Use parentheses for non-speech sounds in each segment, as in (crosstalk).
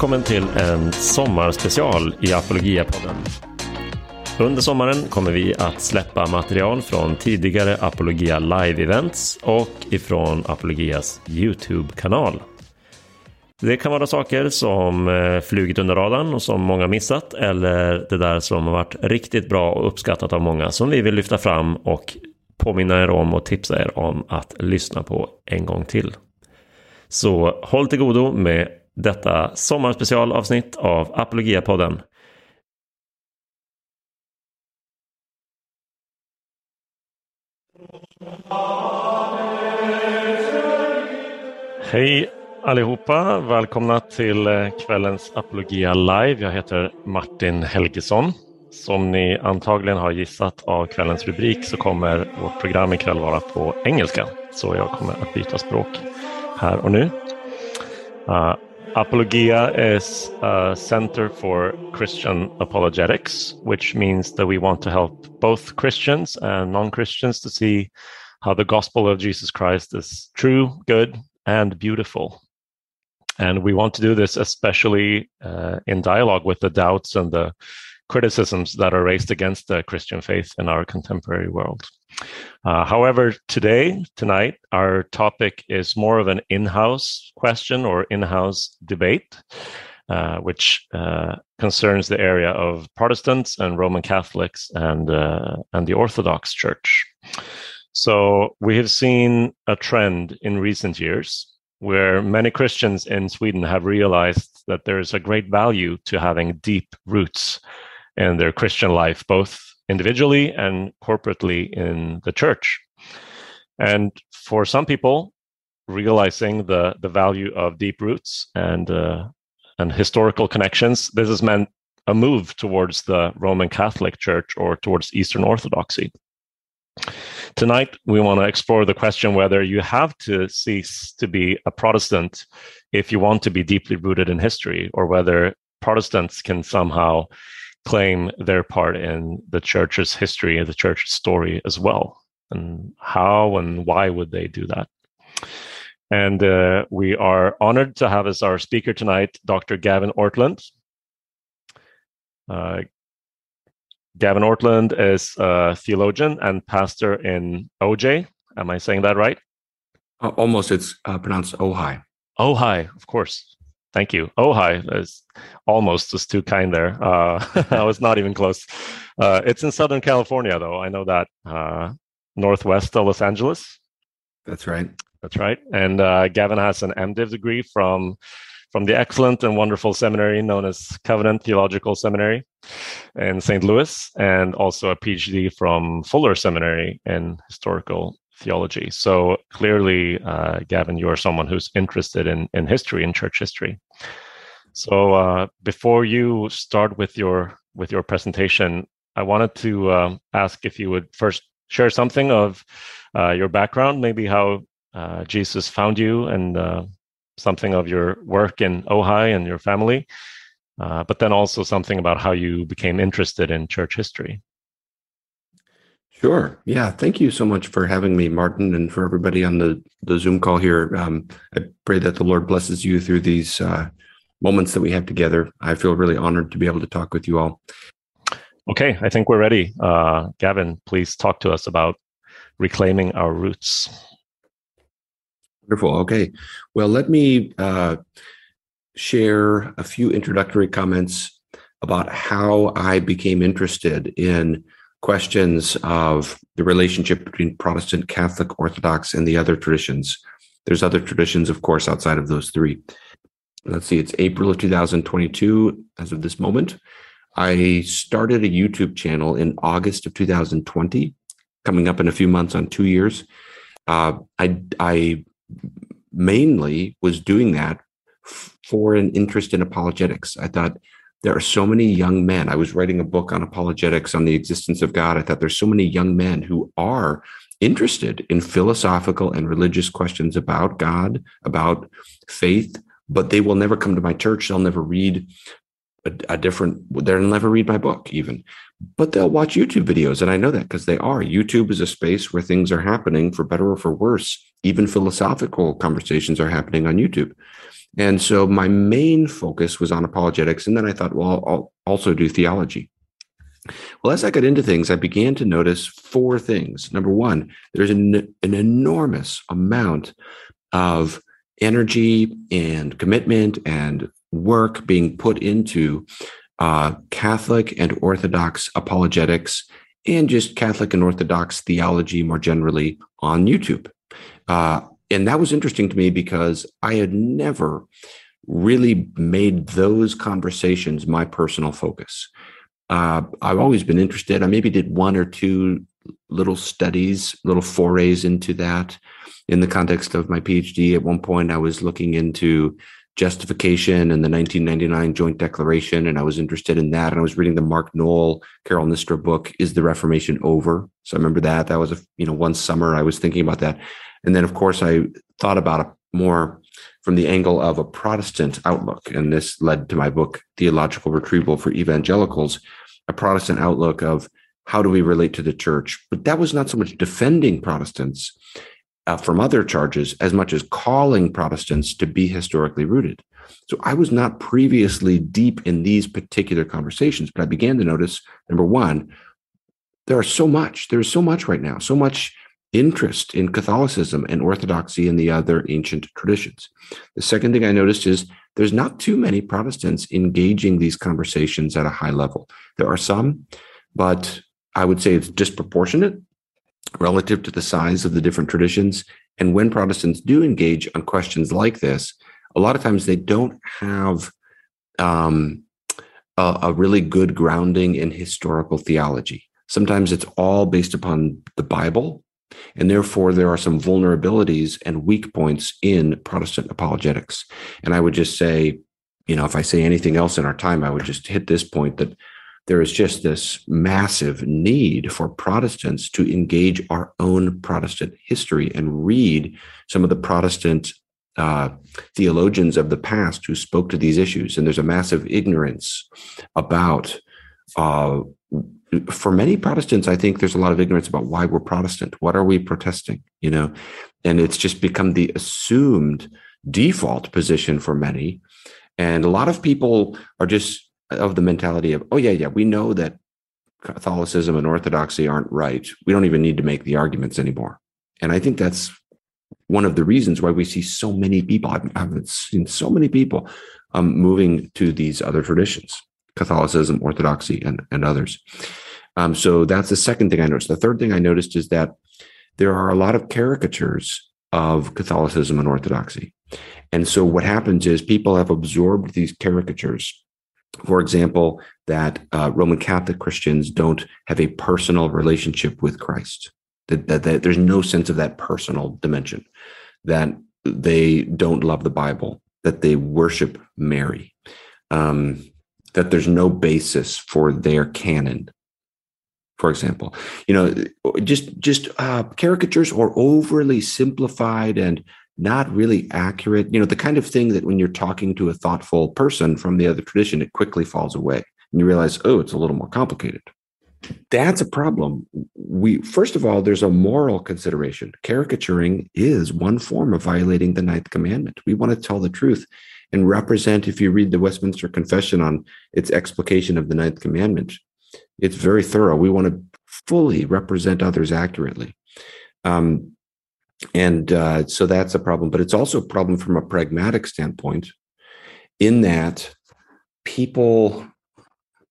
Välkommen till en sommarspecial i Apologia-podden. Under sommaren kommer vi att släppa material från tidigare Apologia Live-events och ifrån Apologias YouTube-kanal. Det kan vara saker som eh, flugit under radarn och som många missat eller det där som har varit riktigt bra och uppskattat av många som vi vill lyfta fram och påminna er om och tipsa er om att lyssna på en gång till. Så håll till godo med detta sommarspecialavsnitt av Apologia-podden. Hej allihopa! Välkomna till eh, kvällens Apologia Live. Jag heter Martin Helgesson. Som ni antagligen har gissat av kvällens rubrik så kommer vårt program ikväll vara på engelska. Så jag kommer att byta språk här och nu. Ah, Apologia is a center for Christian apologetics, which means that we want to help both Christians and non Christians to see how the gospel of Jesus Christ is true, good, and beautiful. And we want to do this especially uh, in dialogue with the doubts and the criticisms that are raised against the Christian faith in our contemporary world. Uh, however, today, tonight, our topic is more of an in house question or in house debate, uh, which uh, concerns the area of Protestants and Roman Catholics and, uh, and the Orthodox Church. So, we have seen a trend in recent years where many Christians in Sweden have realized that there is a great value to having deep roots in their Christian life, both individually and corporately in the church. And for some people, realizing the, the value of deep roots and, uh, and historical connections, this has meant a move towards the Roman Catholic Church or towards Eastern Orthodoxy. Tonight, we want to explore the question whether you have to cease to be a Protestant if you want to be deeply rooted in history, or whether Protestants can somehow claim their part in the church's history and the church's story as well. And how and why would they do that? And uh, we are honored to have as our speaker tonight Dr. Gavin Ortlund. Uh, Gavin Ortlund is a theologian and pastor in OJ. Am I saying that right? Uh, almost. It's uh, pronounced Ojai. Ojai, of course. Thank you. Ojai is almost just too kind there. Uh, (laughs) I was not even close. Uh, it's in Southern California, though. I know that. Uh, northwest of Los Angeles. That's right. That's right. And uh, Gavin has an MDiv degree from from the excellent and wonderful seminary known as Covenant Theological Seminary in St. Louis, and also a PhD from Fuller Seminary in historical theology. So clearly, uh, Gavin, you are someone who's interested in in history and church history. So uh, before you start with your with your presentation, I wanted to um, ask if you would first share something of uh, your background, maybe how uh, Jesus found you, and uh, something of your work in Ojai and your family, uh, but then also something about how you became interested in church history. Sure. Yeah. Thank you so much for having me, Martin, and for everybody on the, the Zoom call here. Um, I pray that the Lord blesses you through these uh, moments that we have together. I feel really honored to be able to talk with you all. Okay. I think we're ready. Uh, Gavin, please talk to us about reclaiming our roots. Wonderful. Okay. Well, let me uh, share a few introductory comments about how I became interested in questions of the relationship between Protestant, Catholic, Orthodox, and the other traditions. There's other traditions, of course, outside of those three. Let's see, it's April of 2022 as of this moment. I started a YouTube channel in August of 2020, coming up in a few months on two years. Uh, I, I mainly was doing that for an interest in apologetics. I thought there are so many young men. I was writing a book on apologetics on the existence of God. I thought there's so many young men who are interested in philosophical and religious questions about God, about faith, but they will never come to my church. They'll never read a, a different, they'll never read my book even, but they'll watch YouTube videos. And I know that because they are. YouTube is a space where things are happening for better or for worse. Even philosophical conversations are happening on YouTube. And so my main focus was on apologetics. And then I thought, well, I'll also do theology. Well, as I got into things, I began to notice four things. Number one, there's an, an enormous amount of energy and commitment and work being put into uh, Catholic and Orthodox apologetics and just Catholic and Orthodox theology more generally on YouTube. Uh, and that was interesting to me because I had never really made those conversations my personal focus. Uh, I've always been interested. I maybe did one or two little studies, little forays into that in the context of my PhD. At one point, I was looking into justification and the 1999 Joint Declaration, and I was interested in that. And I was reading the Mark Noll, Carol Nystrom book, "Is the Reformation Over?" So I remember that. That was a you know one summer I was thinking about that, and then of course I thought about it more from the angle of a Protestant outlook, and this led to my book, Theological Retrieval for Evangelicals, a Protestant outlook of how do we relate to the church. But that was not so much defending Protestants uh, from other charges as much as calling Protestants to be historically rooted. So I was not previously deep in these particular conversations, but I began to notice number one, there are so much, there's so much right now, so much interest in Catholicism and Orthodoxy and the other ancient traditions. The second thing I noticed is there's not too many Protestants engaging these conversations at a high level. There are some, but I would say it's disproportionate relative to the size of the different traditions. And when Protestants do engage on questions like this, a lot of times they don't have um, a, a really good grounding in historical theology. Sometimes it's all based upon the Bible, and therefore there are some vulnerabilities and weak points in Protestant apologetics. And I would just say, you know, if I say anything else in our time, I would just hit this point that there is just this massive need for Protestants to engage our own Protestant history and read some of the Protestant uh, theologians of the past who spoke to these issues. And there's a massive ignorance about, uh, for many Protestants, I think there's a lot of ignorance about why we're Protestant. What are we protesting? You know, and it's just become the assumed default position for many. And a lot of people are just of the mentality of, oh, yeah, yeah, we know that Catholicism and Orthodoxy aren't right. We don't even need to make the arguments anymore. And I think that's one of the reasons why we see so many people, I've, I've seen so many people um, moving to these other traditions, Catholicism, Orthodoxy, and, and others. Um, so that's the second thing I noticed. The third thing I noticed is that there are a lot of caricatures of Catholicism and Orthodoxy. And so what happens is people have absorbed these caricatures for example, that uh, Roman Catholic Christians don't have a personal relationship with Christ. That, that, that, there's no sense of that personal dimension. That they don't love the Bible. That they worship Mary. Um, that there's no basis for their canon. For example, you know, just just uh, caricatures or overly simplified and not really accurate. You know, the kind of thing that when you're talking to a thoughtful person from the other tradition, it quickly falls away. And you realize, oh, it's a little more complicated. That's a problem. We first of all, there's a moral consideration. Caricaturing is one form of violating the ninth commandment. We want to tell the truth and represent, if you read the Westminster Confession on its explication of the ninth commandment, it's very thorough. We want to fully represent others accurately. Um, and uh, so that's a problem but it's also a problem from a pragmatic standpoint in that people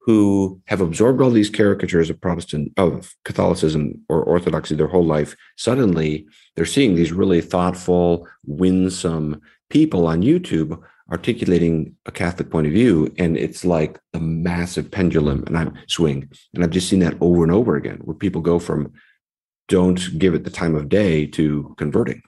who have absorbed all these caricatures of protestant of catholicism or orthodoxy their whole life suddenly they're seeing these really thoughtful winsome people on youtube articulating a catholic point of view and it's like a massive pendulum and i'm swing and i've just seen that over and over again where people go from don't give it the time of day to converting.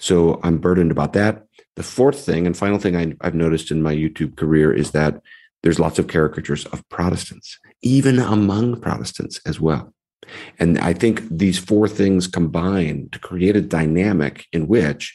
So I'm burdened about that. The fourth thing and final thing I, have noticed in my YouTube career is that there's lots of caricatures of Protestants, even among Protestants as well. And I think these four things combine to create a dynamic in which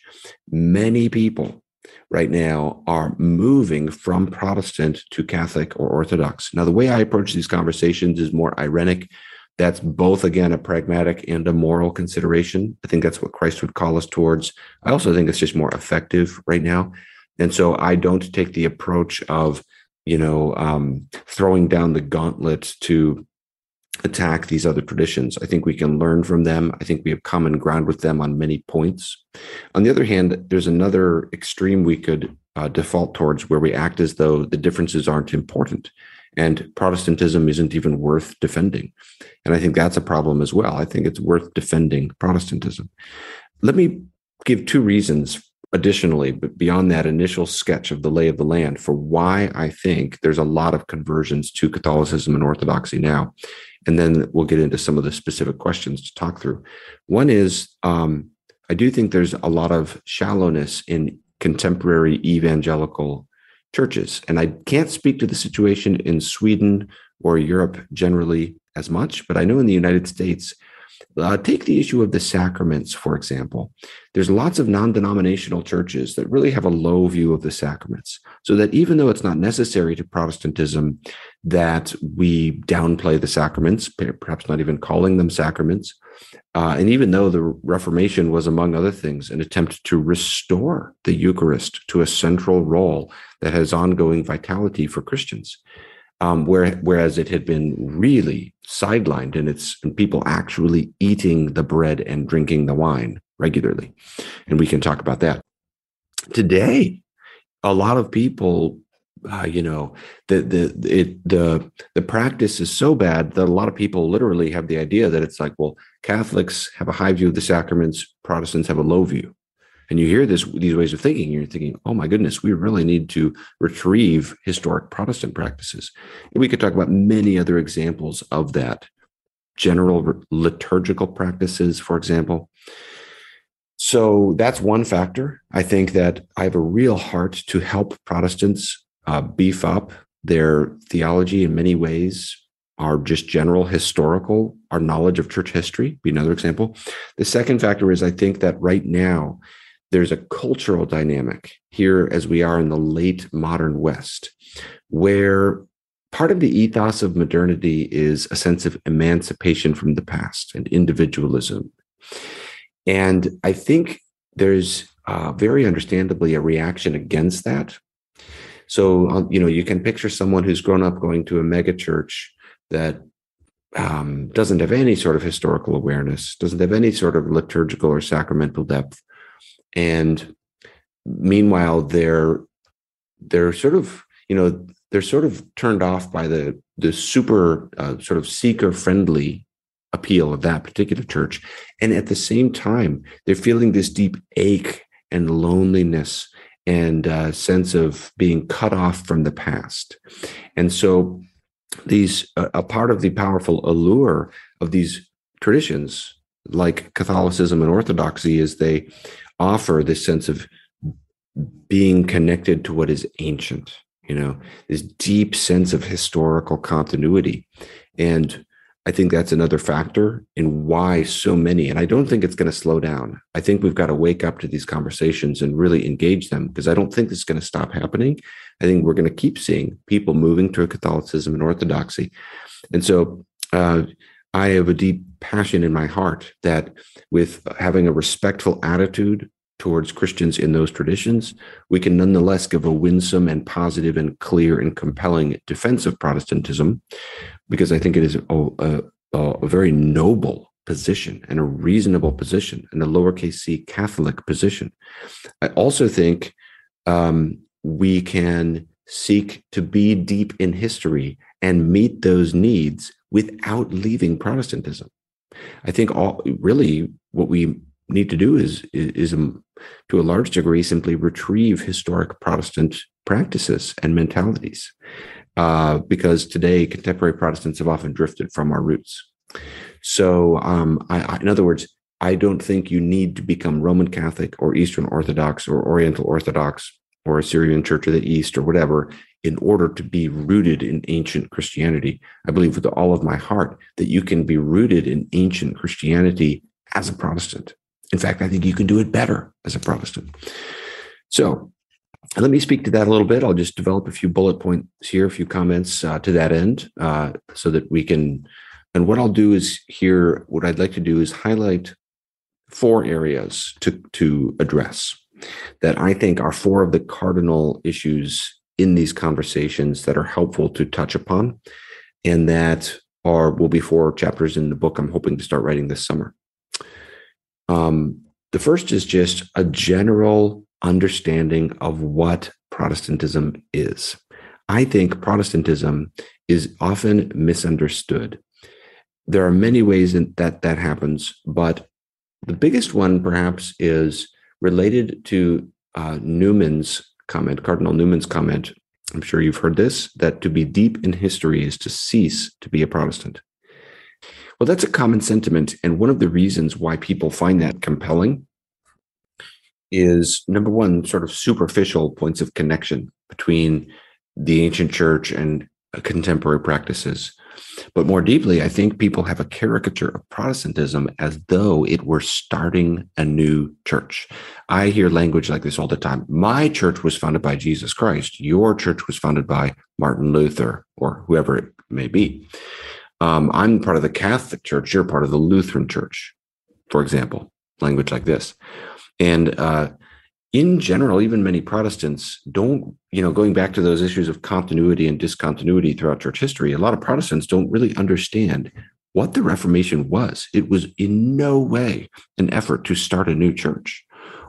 many people right now are moving from Protestant to Catholic or Orthodox. Now, the way I approach these conversations is more irenic. That's both again a pragmatic and a moral consideration. I think that's what christ would call us towards. I also think it's just more effective right now. And so I don't take the approach of, you know, um, throwing down the gauntlet to attack these other traditions. I think we can learn from them. I think we have common ground with them on many points. On the other hand, there's another extreme we could uh, default towards where we act as though the differences aren't important and Protestantism isn't even worth defending. And I think that's a problem as well. I think it's worth defending Protestantism. Let me give two reasons additionally, but beyond that initial sketch of the lay of the land for why I think there's a lot of conversions to Catholicism and Orthodoxy now. And then we'll get into some of the specific questions to talk through. One is um, I do think there's a lot of shallowness in contemporary evangelical churches. And I can't speak to the situation in Sweden or Europe generally as much, but I know in the United States, uh, take the issue of the sacraments, for example. There's lots of non denominational churches that really have a low view of the sacraments. So that even though it's not necessary to Protestantism that we downplay the sacraments, perhaps not even calling them sacraments, uh, and even though the Reformation was, among other things, an attempt to restore the Eucharist to a central role that has ongoing vitality for Christians, um, where, whereas it had been really sidelined and it's and people actually eating the bread and drinking the wine regularly, and we can talk about that today. A lot of people uh, you know the the it the the practice is so bad that a lot of people literally have the idea that it's like well catholics have a high view of the sacraments protestants have a low view and you hear this these ways of thinking you're thinking oh my goodness we really need to retrieve historic protestant practices. And we could talk about many other examples of that. General liturgical practices for example. So that's one factor. I think that I have a real heart to help Protestants uh, beef up. Their theology in many ways our just general historical our knowledge of church history be another example. The second factor is i think that right now there's a cultural dynamic here as we are in the late modern west where part of the ethos of modernity is a sense of emancipation from the past and individualism. And i think there's uh, very understandably a reaction against that. So, um, you know, you can picture someone who's grown up going to a mega church that um, doesn't have any sort of historical awareness, doesn't have any sort of liturgical or sacramental depth, and meanwhile, they're they're sort of you know they're sort of turned off by the the super uh, sort of seeker friendly appeal of that particular church, and at the same time, they're feeling this deep ache and loneliness and a sense of being cut off from the past. And so, these a part of the powerful allure of these traditions, like Catholicism and Orthodoxy, is they offer this sense of being connected to what is ancient. You know, this deep sense of historical continuity, and I think that's another factor in why so many, and I don't think it's going to slow down. I think we've got to wake up to these conversations and really engage them because I don't think this is going to stop happening. I think we're going to keep seeing people moving to Catholicism and Orthodoxy. And so uh, I have a deep passion in my heart that with having a respectful attitude towards Christians in those traditions, we can nonetheless give a winsome and positive and clear and compelling defense of Protestantism, because I think it is a, a, a very noble position and a reasonable position and a lowercase c Catholic position. I also think um, we can seek to be deep in history and meet those needs without leaving Protestantism. I think all really what we need to do is is, is um, to a large degree simply retrieve historic Protestant practices and mentalities, uh, because today contemporary Protestants have often drifted from our roots. So, um, I, I, in other words, I don't think you need to become Roman Catholic or Eastern Orthodox or Oriental Orthodox or Assyrian Church of the East or whatever in order to be rooted in ancient Christianity. I believe with all of my heart that you can be rooted in ancient Christianity as a Protestant. In fact, I think you can do it better as a Protestant. So let me speak to that a little bit. I'll just develop a few bullet points here, a few comments uh, to that end, uh, so that we can. And what I'll do is here, what I'd like to do is highlight four areas to, to address. that I think are four of the cardinal issues in these conversations that are helpful to touch upon, and that are will be four chapters in the book I'm hoping to start writing this summer. Um, the first is just a general understanding of what Protestantism is. I think Protestantism is often misunderstood. There are many ways that that happens, but the biggest one perhaps is related to uh, Newman's comment, Cardinal Newman's comment. I'm sure you've heard this that to be deep in history is to cease to be a Protestant. Well, that's a common sentiment. And one of the reasons why people find that compelling is number one, sort of superficial points of connection between the ancient church and contemporary practices. But more deeply, I think people have a caricature of Protestantism as though it were starting a new church. I hear language like this all the time. My church was founded by Jesus Christ. Your church was founded by Martin Luther or whoever it may be. Um, I'm part of the Catholic Church. You're part of the Lutheran Church, for example, language like this. And uh, in general, even many Protestants don't, you know, going back to those issues of continuity and discontinuity throughout church history, a lot of Protestants don't really understand what the Reformation was. It was in no way an effort to start a new church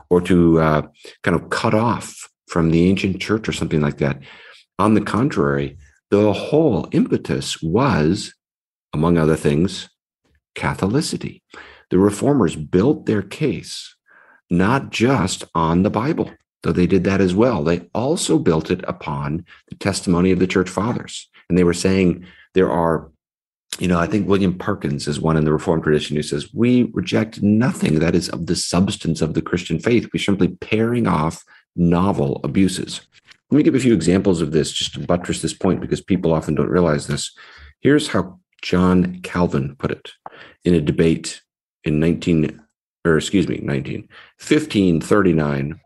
or to uh, kind of cut off from the ancient church or something like that. On the contrary, the whole impetus was, among other things, Catholicity. The reformers built their case not just on the Bible, though they did that as well. They also built it upon the testimony of the church fathers. And they were saying there are, you know, I think William Perkins is one in the Reformed tradition who says, we reject nothing that is of the substance of the Christian faith. We're simply paring off novel abuses. Let me give a few examples of this just to buttress this point because people often don't realize this. Here's how John Calvin put it in a debate in 19 or excuse me, 19, 1539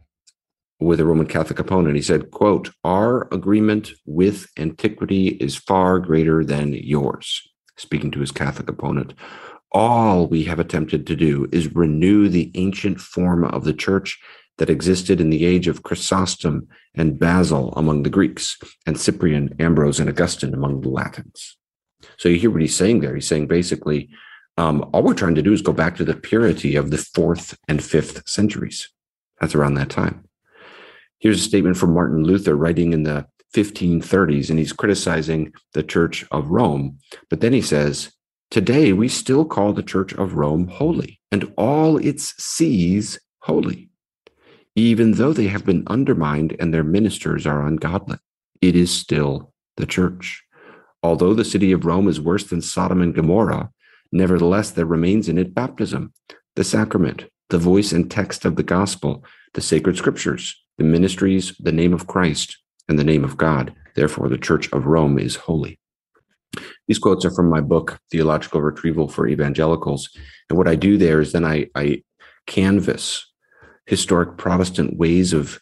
with a Roman Catholic opponent. He said, quote, our agreement with antiquity is far greater than yours. Speaking to his Catholic opponent, all we have attempted to do is renew the ancient form of the church that existed in the age of Chrysostom and Basil among the Greeks, and Cyprian, Ambrose, and Augustine among the Latins. So you hear what he's saying there. He's saying basically, um, all we're trying to do is go back to the purity of the fourth and fifth centuries. That's around that time. Here's a statement from Martin Luther writing in the 1530s, and he's criticizing the Church of Rome. But then he says, Today we still call the Church of Rome holy, and all its sees holy. Even though they have been undermined and their ministers are ungodly, it is still the church. Although the city of Rome is worse than Sodom and Gomorrah, Nevertheless, there remains in it baptism, the sacrament, the voice and text of the gospel, the sacred scriptures, the ministries, the name of Christ, and the name of God. Therefore, the Church of Rome is holy. These quotes are from my book, Theological Retrieval for Evangelicals. And what I do there is then I, I canvass historic Protestant ways of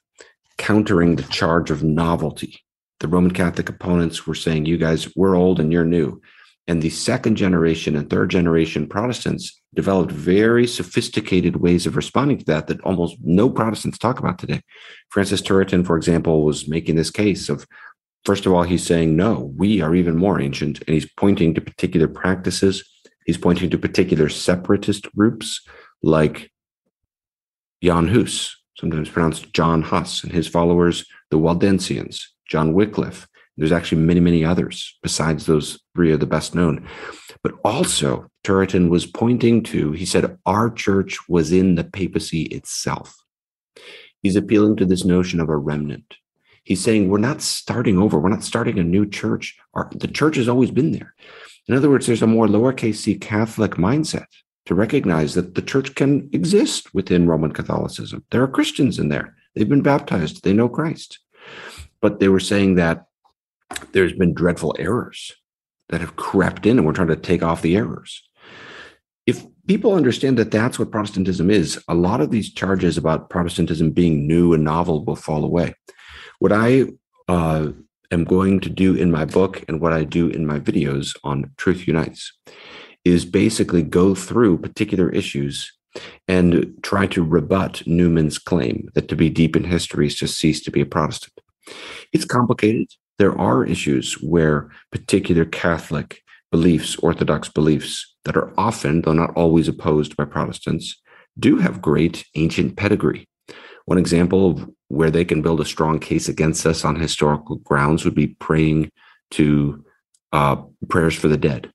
countering the charge of novelty. The Roman Catholic opponents were saying, You guys, we're old and you're new. And the second generation and third generation Protestants developed very sophisticated ways of responding to that that almost no Protestants talk about today. Francis Turretin, for example, was making this case of first of all, he's saying, no, we are even more ancient. And he's pointing to particular practices. He's pointing to particular separatist groups like Jan Hus, sometimes pronounced John Huss, and his followers, the Waldensians, John Wycliffe, there's actually many, many others besides those three are the best known. But also, Turretin was pointing to, he said, our church was in the papacy itself. He's appealing to this notion of a remnant. He's saying, we're not starting over. We're not starting a new church. Our, the church has always been there. In other words, there's a more lowercase c Catholic mindset to recognize that the church can exist within Roman Catholicism. There are Christians in there. They've been baptized. They know Christ. But they were saying that there's been dreadful errors that have crept in and we're trying to take off the errors. If people understand that that's what Protestantism is, a lot of these charges about Protestantism being new and novel will fall away. What I uh, am going to do in my book and what I do in my videos on Truth Unites is basically go through particular issues and try to rebut Newman's claim that to be deep in history is to cease to be a Protestant. It's complicated. There are issues where particular Catholic beliefs, Orthodox beliefs, that are often, though not always opposed by Protestants, do have great ancient pedigree. One example of where they can build a strong case against us on historical grounds would be praying to uh, prayers for the dead.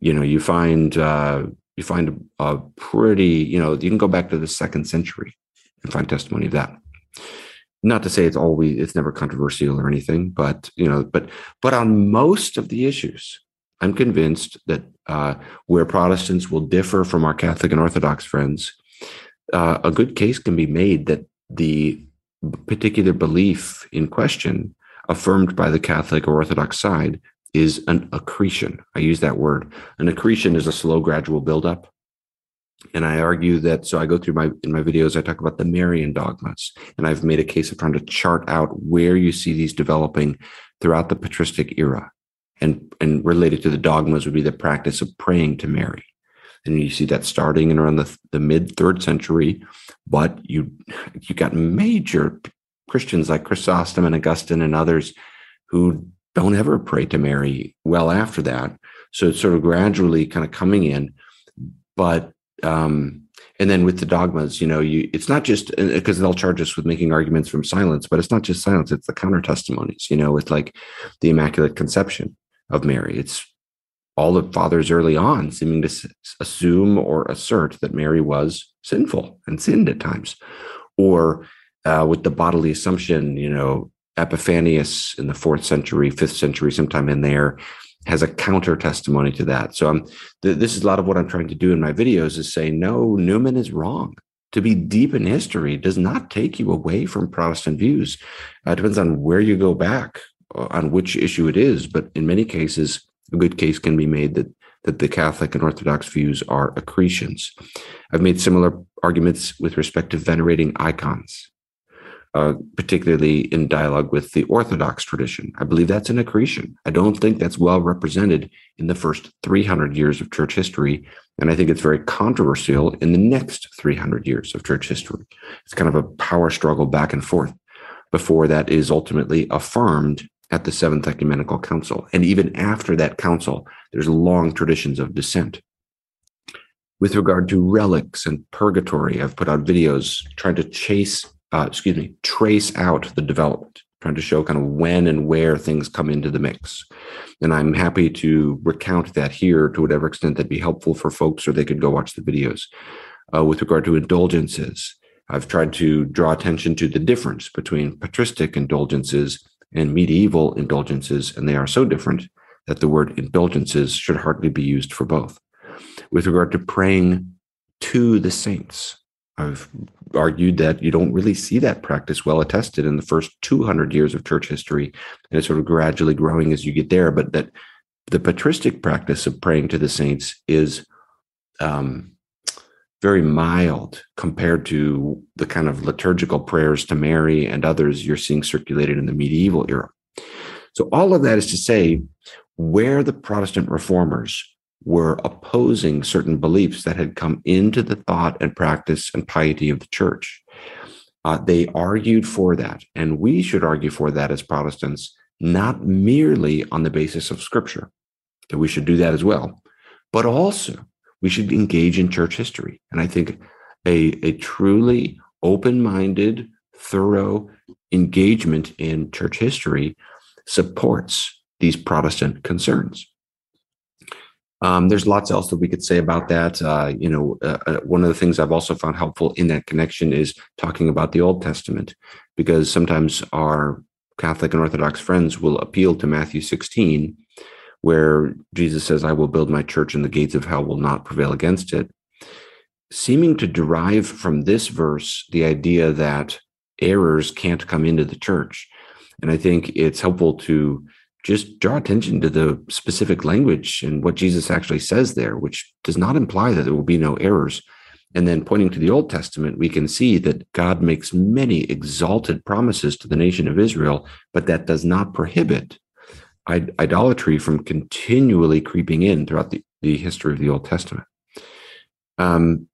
You know, you find uh, you find a pretty, you know, you can go back to the second century and find testimony of that. Not to say it's always it's never controversial or anything, but you know, but but on most of the issues, I'm convinced that uh, where Protestants will differ from our Catholic and Orthodox friends, uh, a good case can be made that the particular belief in question, affirmed by the Catholic or Orthodox side, is an accretion. I use that word. An accretion is a slow, gradual buildup. And I argue that, so I go through my, in my videos, I talk about the Marian dogmas. And I've made a case of trying to chart out where you see these developing throughout the patristic era. And, and related to the dogmas would be the practice of praying to Mary. And you see that starting in around the, the mid third century, but you you got major Christians like Chrysostom and Augustine and others who don't ever pray to Mary well after that. So it's sort of gradually kind of coming in. But um, and then with the dogmas, you know, you it's not just because uh, they'll charge us with making arguments from silence, but it's not just silence, it's the counter testimonies, you know, with like the Immaculate Conception of Mary. It's all the fathers early on seeming to assume or assert that Mary was sinful and sinned at times. Or uh, with the bodily assumption, you know, Epiphanius in the fourth century, fifth century, sometime in there, has a counter testimony to that. So I'm, th- this is a lot of what I'm trying to do in my videos is say, no, Newman is wrong. To be deep in history does not take you away from Protestant views. Uh, it depends on where you go back, uh, on which issue it is. But in many cases, a good case can be made that that the Catholic and Orthodox views are accretions. I've made similar arguments with respect to venerating icons uh, particularly in dialogue with the Orthodox tradition. I believe that's an accretion. I don't think that's well represented in the first 300 years of church history. And I think it's very controversial in the next 300 years of church history. It's kind of a power struggle back and forth before that is ultimately affirmed at the Seventh Ecumenical Council. And even after that council, there's long traditions of dissent. With regard to relics and purgatory, I've put out videos trying to chase uh, excuse me, trace out the development, trying to show kind of when and where things come into the mix. And I'm happy to recount that here to whatever extent that'd be helpful for folks, or they could go watch the videos. Uh, with regard to indulgences, I've tried to draw attention to the difference between patristic indulgences and medieval indulgences, and they are so different that the word indulgences should hardly be used for both. With regard to praying to the saints, I've argued that you don't really see that practice well attested in the first 200 years of church history, and it's sort of gradually growing as you get there. But that the patristic practice of praying to the saints is um, very mild compared to the kind of liturgical prayers to Mary and others you're seeing circulated in the medieval era. So, all of that is to say, where the Protestant reformers were opposing certain beliefs that had come into the thought and practice and piety of the church. Uh, they argued for that, and we should argue for that as Protestants, not merely on the basis of Scripture, that we should do that as well, but also we should engage in church history. And I think a, a truly open minded, thorough engagement in church history supports these Protestant concerns. Um, there's lots else that we could say about that. Uh, you know, uh, uh, one of the things I've also found helpful in that connection is talking about the Old Testament, because sometimes our Catholic and Orthodox friends will appeal to Matthew 16, where Jesus says, I will build my church and the gates of hell will not prevail against it, seeming to derive from this verse the idea that errors can't come into the church. And I think it's helpful to just draw attention to the specific language and what Jesus actually says there, which does not imply that there will be no errors. And then pointing to the Old Testament, we can see that God makes many exalted promises to the nation of Israel, but that does not prohibit idolatry from continually creeping in throughout the, the history of the Old Testament. Um,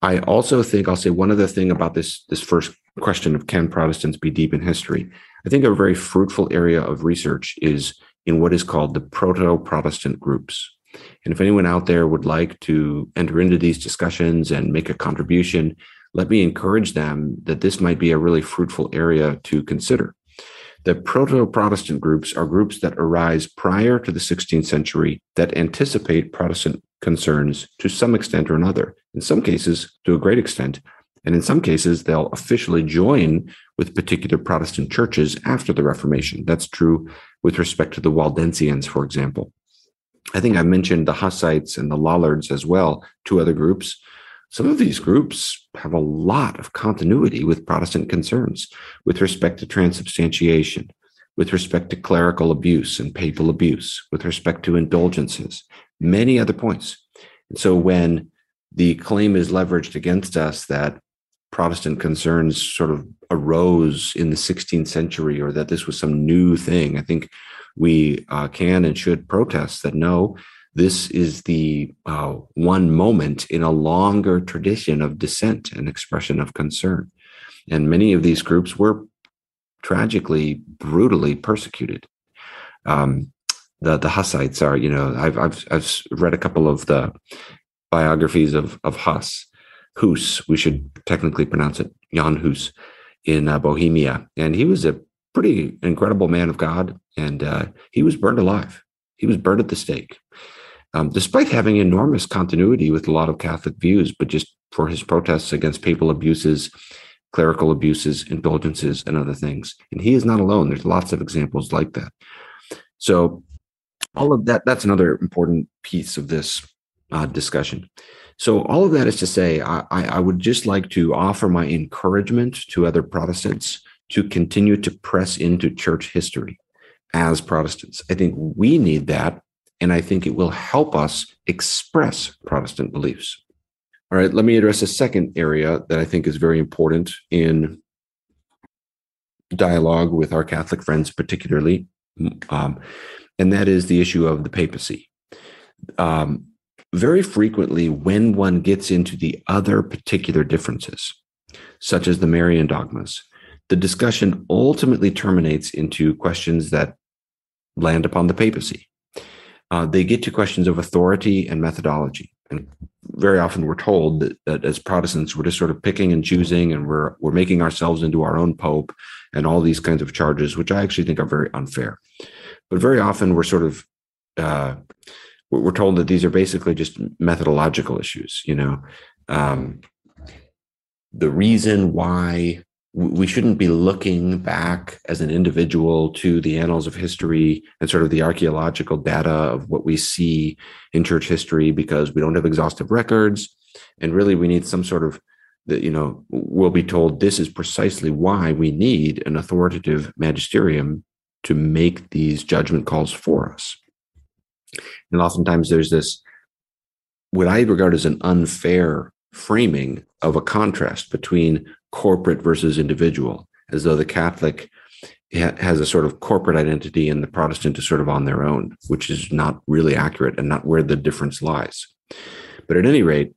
I also think I'll say one other thing about this this first question of can Protestants be deep in history. I think a very fruitful area of research is in what is called the proto-Protestant groups. And if anyone out there would like to enter into these discussions and make a contribution, let me encourage them that this might be a really fruitful area to consider. The proto Protestant groups are groups that arise prior to the 16th century that anticipate Protestant concerns to some extent or another, in some cases, to a great extent. And in some cases, they'll officially join with particular Protestant churches after the Reformation. That's true with respect to the Waldensians, for example. I think I mentioned the Hussites and the Lollards as well, two other groups some of these groups have a lot of continuity with Protestant concerns with respect to transubstantiation, with respect to clerical abuse and papal abuse, with respect to indulgences, many other points. And so when the claim is leveraged against us that Protestant concerns sort of arose in the 16th century or that this was some new thing, I think we uh, can and should protest that no, this is the uh, one moment in a longer tradition of dissent and expression of concern. And many of these groups were tragically, brutally persecuted. Um, the the Hussites are, you know, I've I've I've read a couple of the biographies of of Huss, Hus, we should technically pronounce it, Jan Hus, in uh, Bohemia, and he was a pretty incredible man of God, and uh, he was burned alive. He was burned at the stake um, despite having enormous continuity with a lot of Catholic views, but just for his protests against papal abuses, clerical abuses, indulgences, and other things. And he is not alone. There's lots of examples like that. So, all of that, that's another important piece of this uh, discussion. So, all of that is to say, I, I would just like to offer my encouragement to other Protestants to continue to press into church history as Protestants. I think we need that and I think it will help us express Protestant beliefs. All right, let me address a second area that I think is very important in dialogue with our Catholic friends, particularly, um, and that is the issue of the papacy. Um, very frequently, when one gets into the other particular differences, such as the Marian dogmas, the discussion ultimately terminates into questions that land upon the papacy uh, they get to questions of authority and methodology. And very often we're told that, that, as Protestants, we're just sort of picking and choosing and we're, we're making ourselves into our own pope and all these kinds of charges, which I actually think are very unfair. But very often we're sort of, uh, we're told that these are basically just methodological issues, you know. Um, the reason why we shouldn't be looking back as an individual to the annals of history and sort of the archaeological data of what we see in church history because we don't have exhaustive records and really we need some sort of that you know we'll be told this is precisely why we need an authoritative magisterium to make these judgment calls for us and oftentimes there's this what i regard as an unfair framing of a contrast between corporate versus individual, as though the Catholic has a sort of corporate identity and the Protestant is sort of on their own, which is not really accurate and not where the difference lies. But at any rate,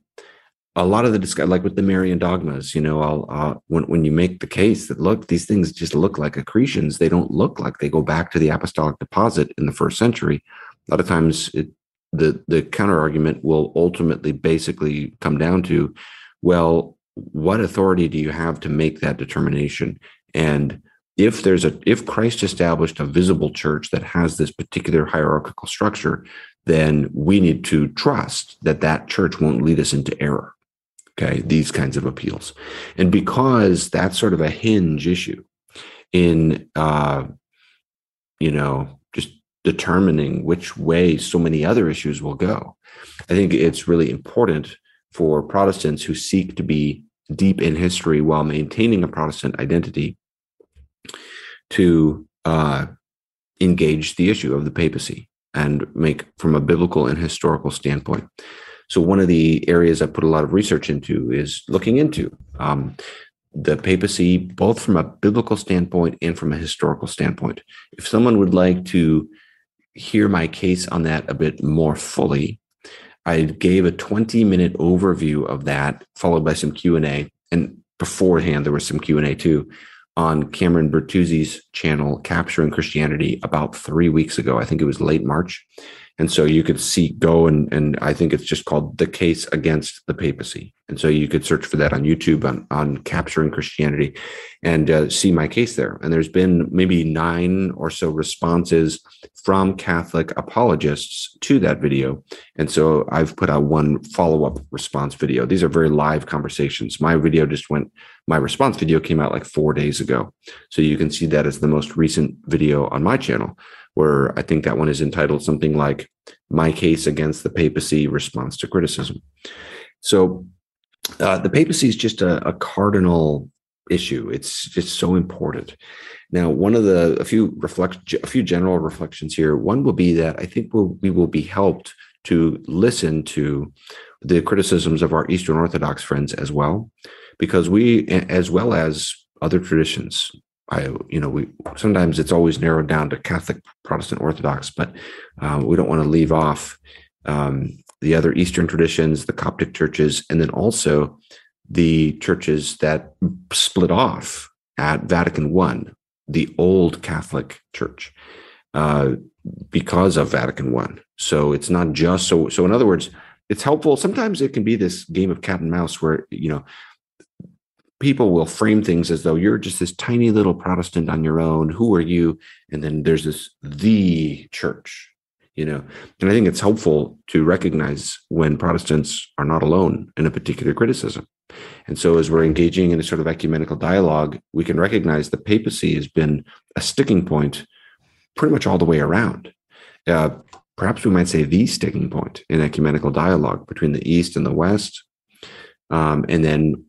a lot of the discussion, like with the Marian dogmas, you know, I'll, uh, when when you make the case that look, these things just look like accretions, they don't look like they go back to the apostolic deposit in the first century. A lot of times, it, the the counter argument will ultimately basically come down to, well, what authority do you have to make that determination? And if there's a if Christ established a visible church that has this particular hierarchical structure, then we need to trust that that church won't lead us into error. Okay, these kinds of appeals, and because that's sort of a hinge issue in uh, you know determining which way so many other issues will go. I think it's really important for Protestants who seek to be deep in history while maintaining a Protestant identity to uh, engage the issue of the papacy and make from a biblical and historical standpoint. So, one of the areas I put a lot of research into is looking into um, the papacy, both from a biblical standpoint and from a historical standpoint. If someone would like to hear my case on that a bit more fully, I gave a 20 minute overview of that, followed by some Q and beforehand, there was some Q and A too on Cameron Bertuzzi's channel, Capturing Christianity, about three weeks ago. I think it was late March. And so you could see, go and, and I think it's just called The Case Against the Papacy. And so you could search for that on YouTube on, on Capturing Christianity and uh, see my case there. And there's been maybe nine or so responses from Catholic apologists to that video. And so I've put out one follow up response video. These are very live conversations. My video just went, my response video came out like four days ago. So you can see that as the most recent video on my channel where I think that one is entitled something like My Case Against the Papacy Response to Criticism. So uh, the papacy is just a, a, cardinal issue. It's just so important. Now, one of the a few reflect a few general reflections here. One will be that I think we'll, we will be helped to listen to the criticisms of our Eastern Orthodox friends as well, because we, as well as other traditions, I, you know, we sometimes it's always narrowed down to Catholic, Protestant, Orthodox, but uh, we don't want to leave off um, the other Eastern traditions, the Coptic churches, and then also the churches that split off at Vatican One, the old Catholic Church, uh, because of Vatican One. So it's not just so. So in other words, it's helpful. Sometimes it can be this game of cat and mouse where you know people will frame things as though you're just this tiny little Protestant on your own. Who are you? And then there's this the church, you know. And I think it's helpful to recognize when Protestants are not alone in a particular criticism. And so, as we're engaging in a sort of ecumenical dialogue, we can recognize the papacy has been a sticking point pretty much all the way around. Uh, perhaps we might say the sticking point in ecumenical dialogue between the East and the West. Um, and then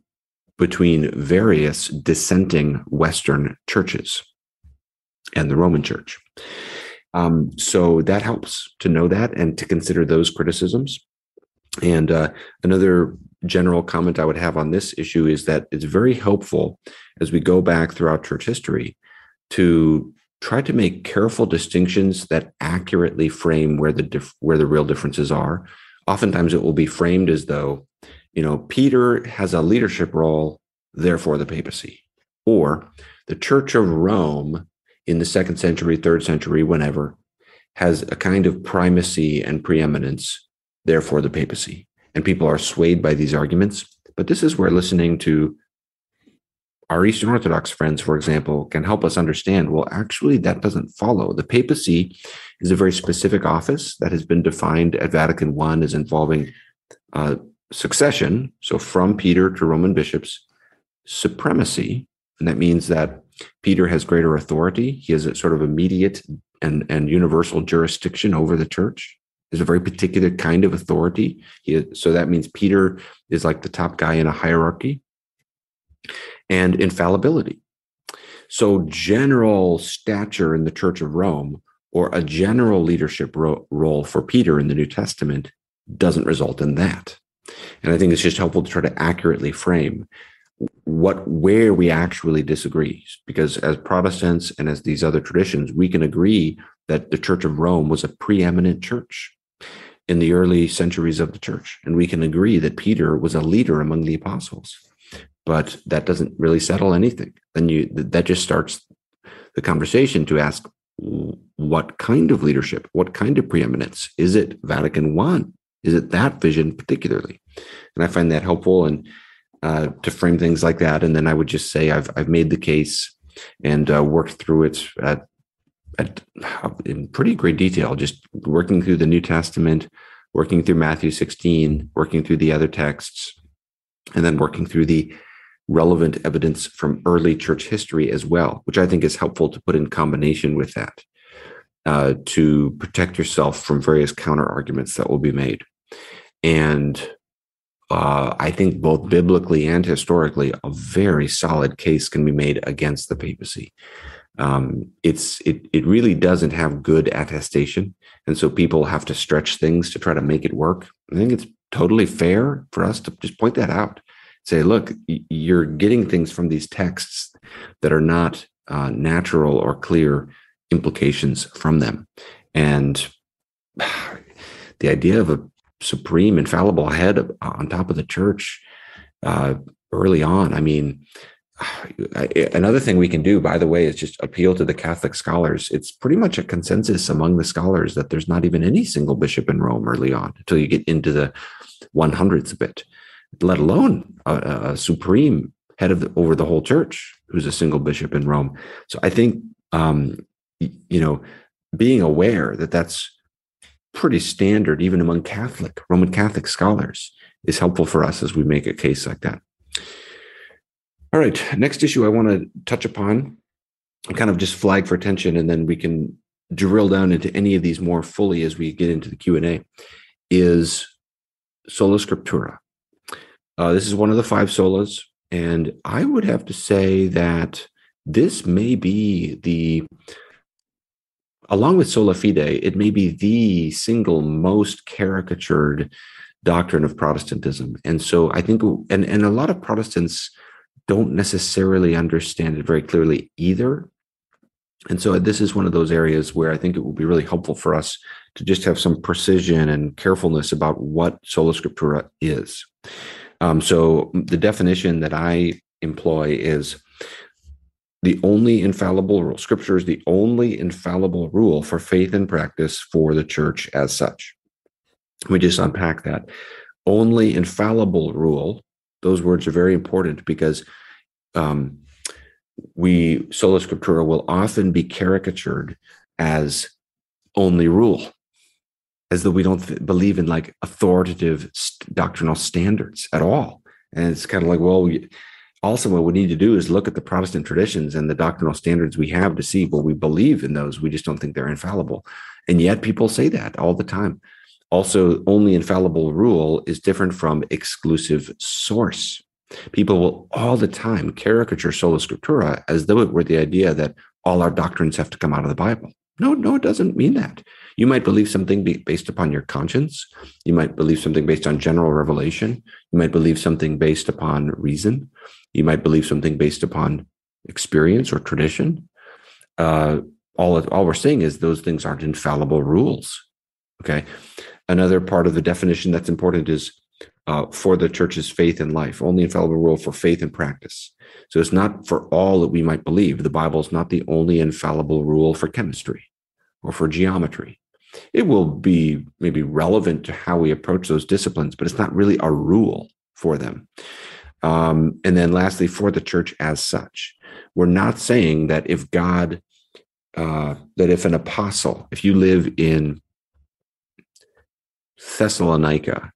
between various dissenting Western churches and the Roman Church. Um, so that helps to know that and to consider those criticisms. And uh, another general comment I would have on this issue is that it's very helpful as we go back throughout church history to try to make careful distinctions that accurately frame where the dif- where the real differences are. Oftentimes, it will be framed as though you know, Peter has a leadership role, therefore the papacy. Or the Church of Rome in the second century, third century, whenever, has a kind of primacy and preeminence, therefore the papacy. And people are swayed by these arguments. But this is where listening to our Eastern Orthodox friends, for example, can help us understand well, actually, that doesn't follow. The papacy is a very specific office that has been defined at Vatican I as involving uh, succession, so from Peter to Roman bishops, supremacy, and that means that Peter has greater authority. He has a sort of immediate and, and universal jurisdiction over the church. There's a very particular kind of authority. He, so that means Peter is like the top guy in a hierarchy. And infallibility. So, general stature in the Church of Rome or a general leadership ro- role for Peter in the New Testament doesn't result in that. And I think it's just helpful to try to accurately frame what where we actually disagree. Because as protestants and as these other traditions we can agree that the church of rome was a preeminent church in the early centuries of the church. And we can agree that peter was a leader among the apostles. But that doesn't really settle anything. Then you that just starts the conversation to ask what kind of leadership? What kind of preeminence? Is it vatican one is it that vision particularly? And I find that helpful and uh, to frame things like that. And then I would just say I've I've made the case and uh, worked through it at, at in pretty great detail, just working through the New Testament, working through Matthew 16, working through the other texts, and then working through the relevant evidence from early church history as well, which I think is helpful to put in combination with that uh, to protect yourself from various counter arguments that will be made. And uh, I think both biblically and historically, a very solid case can be made against the papacy. Um, it's it it really doesn't have good attestation, and so people have to stretch things to try to make it work. I think it's totally fair for us to just point that out. Say, look, you're getting things from these texts that are not uh, natural or clear implications from them, and (sighs) the idea of a supreme, infallible head on top of the church uh, early on. I mean, (sighs) another thing we can do, by the way, is just appeal to the Catholic scholars. It's pretty much a consensus among the scholars that there's not even any single bishop in Rome early on until you get into the 100s a bit, let alone a, a supreme head of the, over the whole church who's a single bishop in Rome. So I think, um, you know, being aware that that's pretty standard even among Catholic, Roman Catholic scholars is helpful for us as we make a case like that. All right, next issue I want to touch upon, kind of just flag for attention, and then we can drill down into any of these more fully as we get into the Q and A. Is sola scriptura. Uh, this is one of the five solas, and I would have to say that this may be the, along with sola fide, it may be the single most caricatured doctrine of Protestantism. And so I think, and, and a lot of Protestants don't necessarily understand it very clearly either. And so this is one of those areas where I think it will be really helpful for us to just have some precision and carefulness about what sola scriptura is. Um, so the definition that I employ is the only infallible rule. Scripture is the only infallible rule for faith and practice for the church as such. We just unpack that. Only infallible rule those words are very important because um, we sola scriptura will often be caricatured as only rule as though we don't th- believe in like authoritative st- doctrinal standards at all and it's kind of like well we, also what we need to do is look at the protestant traditions and the doctrinal standards we have to see well we believe in those we just don't think they're infallible and yet people say that all the time also, only infallible rule is different from exclusive source. People will all the time caricature sola scriptura as though it were the idea that all our doctrines have to come out of the Bible. No, no, it doesn't mean that. You might believe something based upon your conscience. You might believe something based on general revelation. You might believe something based upon reason. You might believe something based upon experience or tradition. Uh, all, all we're saying is those things aren't infallible rules. Okay. Another part of the definition that's important is uh, for the church's faith and life, only infallible rule for faith and practice. So it's not for all that we might believe. The Bible is not the only infallible rule for chemistry or for geometry. It will be maybe relevant to how we approach those disciplines, but it's not really a rule for them. Um, and then lastly, for the church as such, we're not saying that if God, uh, that if an apostle, if you live in Thessalonica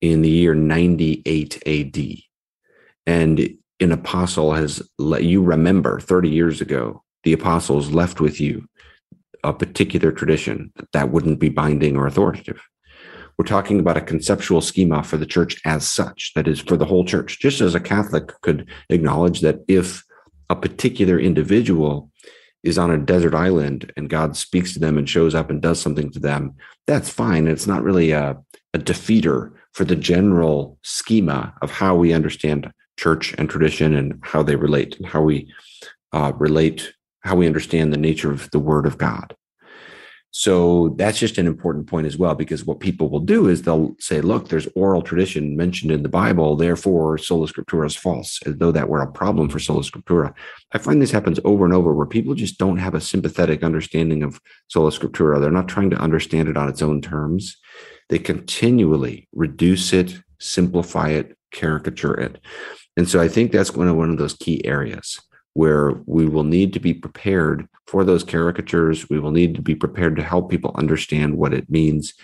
in the year 98 AD. And an apostle has let you remember 30 years ago, the apostles left with you a particular tradition that wouldn't be binding or authoritative. We're talking about a conceptual schema for the church as such, that is for the whole church. Just as a Catholic could acknowledge that if a particular individual is on a desert island and God speaks to them and shows up and does something to them, that's fine. It's not really a, a defeater for the general schema of how we understand church and tradition and how they relate and how we uh, relate, how we understand the nature of the word of God. So that's just an important point as well, because what people will do is they'll say, look, there's oral tradition mentioned in the Bible, therefore sola scriptura is false, as though that were a problem for sola scriptura. I find this happens over and over where people just don't have a sympathetic understanding of sola scriptura. They're not trying to understand it on its own terms. They continually reduce it, simplify it, caricature it. And so I think that's one of one of those key areas where we will need to be prepared for those caricatures. We will need to be prepared to help people understand what it means.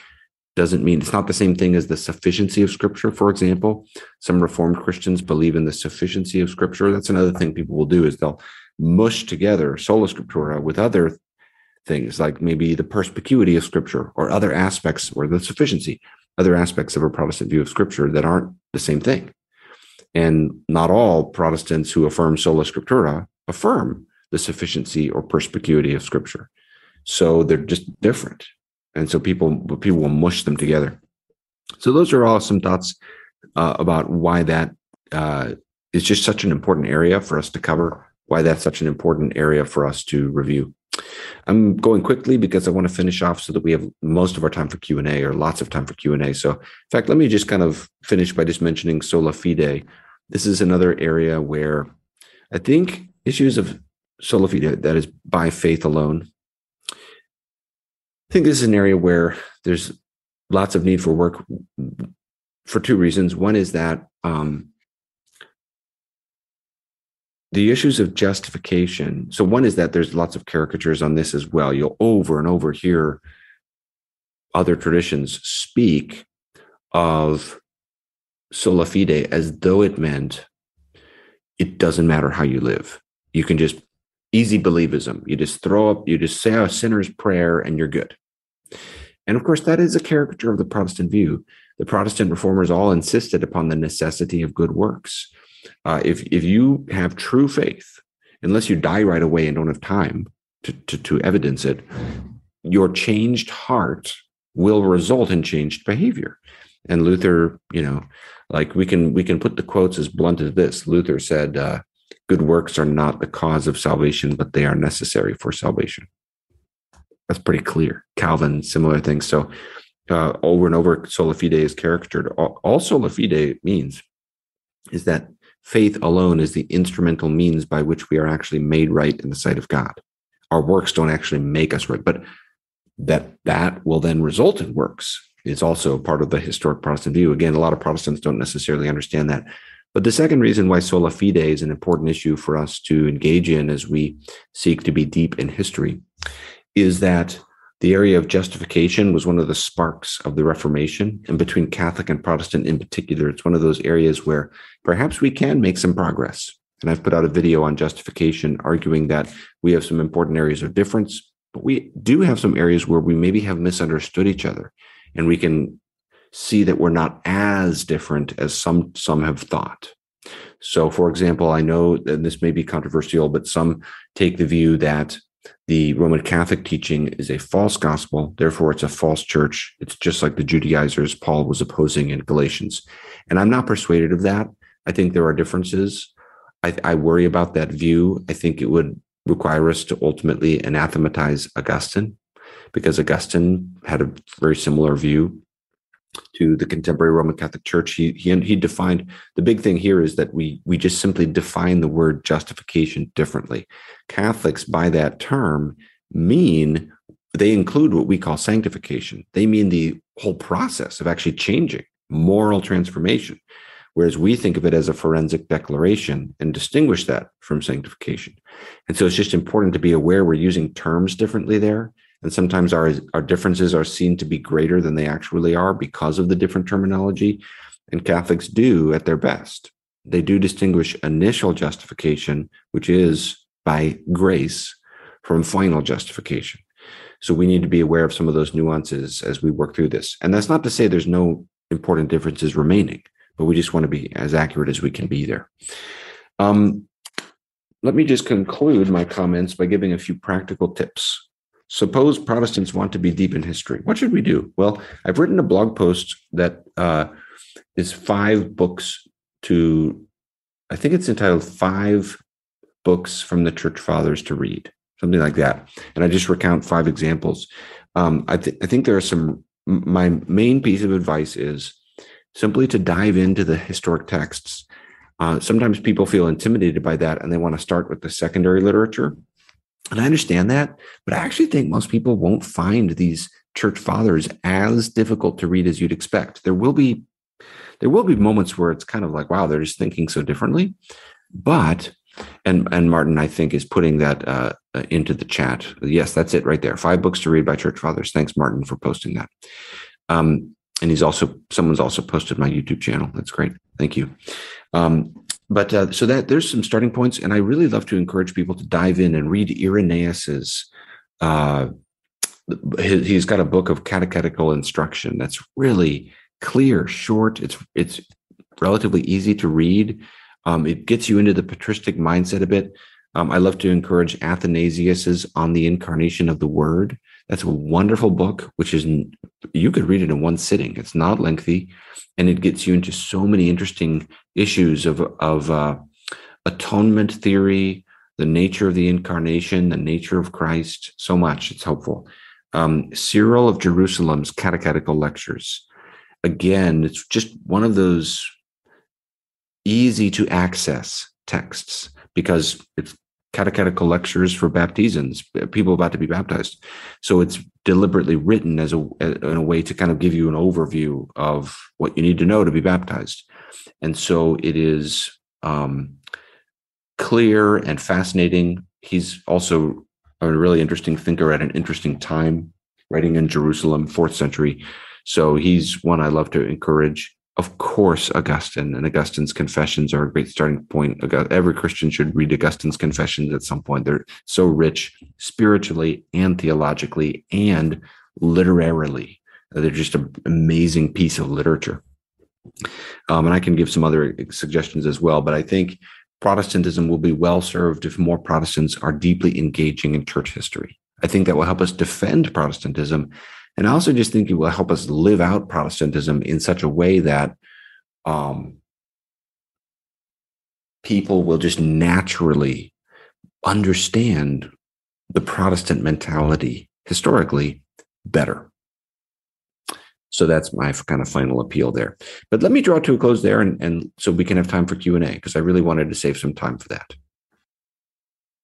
Doesn't mean it's not the same thing as the sufficiency of scripture, for example. Some Reformed Christians believe in the sufficiency of scripture. That's another thing people will do is they'll mush together sola scriptura with other things like maybe the perspicuity of scripture or other aspects or the sufficiency, other aspects of a Protestant view of scripture that aren't the same thing. And not all Protestants who affirm sola scriptura affirm the sufficiency or perspicuity of Scripture. So they're just different, and so people people will mush them together. So those are all some thoughts uh, about why that uh, is just such an important area for us to cover. Why that's such an important area for us to review. I'm going quickly because I want to finish off so that we have most of our time for Q&A or lots of time for Q&A. So in fact, let me just kind of finish by just mentioning sola fide. This is another area where I think issues of sola fide, that is by faith alone. I think this is an area where there's lots of need for work for two reasons. One is that um, the issues of justification. So, one is that there's lots of caricatures on this as well. You'll over and over hear other traditions speak of sola fide as though it meant it doesn't matter how you live. You can just easy believism. You just throw up, you just say a sinner's prayer and you're good. And of course, that is a caricature of the Protestant view. The Protestant reformers all insisted upon the necessity of good works. Uh, if if you have true faith, unless you die right away and don't have time to, to, to evidence it, your changed heart will result in changed behavior. And Luther, you know, like we can we can put the quotes as blunt as this. Luther said, uh, "Good works are not the cause of salvation, but they are necessary for salvation." That's pretty clear. Calvin, similar things. So uh, over and over, sola fide is caricatured. All, all sola fide means is that faith alone is the instrumental means by which we are actually made right in the sight of God. Our works don't actually make us right, but that that will then result in works is also part of the historic Protestant view. Again, a lot of Protestants don't necessarily understand that. But the second reason why sola fide is an important issue for us to engage in as we seek to be deep in history is that the area of justification was one of the sparks of the Reformation. And between Catholic and Protestant in particular, it's one of those areas where perhaps we can make some progress. And I've put out a video on justification arguing that we have some important areas of difference, but we do have some areas where we maybe have misunderstood each other. And we can see that we're not as different as some some have thought. So, for example, I know that this may be controversial, but some take the view that the Roman Catholic teaching is a false gospel. Therefore, it's a false church. It's just like the Judaizers Paul was opposing in Galatians. And I'm not persuaded of that. I think there are differences. I, I worry about that view. I think it would require us to ultimately anathematize Augustine because Augustine had a very similar view to the contemporary Roman Catholic Church. He he he defined the big thing here is that we we just simply define the word justification differently. Catholics by that term mean they include what we call sanctification. They mean the whole process of actually changing moral transformation. Whereas we think of it as a forensic declaration and distinguish that from sanctification. And so it's just important to be aware we're using terms differently there and sometimes our, our differences are seen to be greater than they actually are because of the different terminology. And Catholics do at their best. They do distinguish initial justification, which is by grace, from final justification. So we need to be aware of some of those nuances as we work through this. And that's not to say there's no important differences remaining, but we just want to be as accurate as we can be there. Um, let me just conclude my comments by giving a few practical tips Suppose Protestants want to be deep in history. What should we do? Well, I've written a blog post that uh, is five books to, I think it's entitled Five Books from the Church Fathers to Read, something like that. And I just recount five examples. Um, I, th- I think there are some, my main piece of advice is simply to dive into the historic texts. Uh, sometimes people feel intimidated by that and they want to start with the secondary literature. And I understand that, but I actually think most people won't find these church fathers as difficult to read as you'd expect. There will be there will be moments where it's kind of like, wow, they're just thinking so differently. But and and Martin, I think, is putting that uh, uh, into the chat. Yes, that's it right there. Five books to read by church fathers. Thanks, Martin, for posting that. Um, and he's also someone's also posted my YouTube channel. That's great. Thank you. Um, but uh, so that there's some starting points, and I really love to encourage people to dive in and read Irenaeus's. Uh, he's got a book of catechetical instruction that's really clear, short. It's it's relatively easy to read. Um, it gets you into the patristic mindset a bit. Um, I love to encourage Athanasius's On the Incarnation of the Word. That's a wonderful book, which is you could read it in one sitting. It's not lengthy, and it gets you into so many interesting issues of of uh, atonement theory, the nature of the incarnation, the nature of Christ, so much. It's helpful. Um, Cyril of Jerusalem's catechetical lectures. Again, it's just one of those easy to access texts because it's catechetical lectures for baptisms, people about to be baptized. So it's deliberately written as a in a way to kind of give you an overview of what you need to know to be baptized. And so it is um, clear and fascinating. He's also a really interesting thinker at an interesting time, writing in Jerusalem, fourth century. So he's one I love to encourage of course, Augustine and Augustine's Confessions are a great starting point. Every Christian should read Augustine's Confessions at some point. They're so rich spiritually and theologically and literarily. They're just an amazing piece of literature. Um, and I can give some other suggestions as well, but I think Protestantism will be well served if more Protestants are deeply engaging in church history. I think that will help us defend Protestantism and I also just think it will help us live out Protestantism in such a way that um, people will just naturally understand the Protestant mentality historically better. So that's my kind of final appeal there. But let me draw to a close there, and, and so we can have time for Q and A because I really wanted to save some time for that.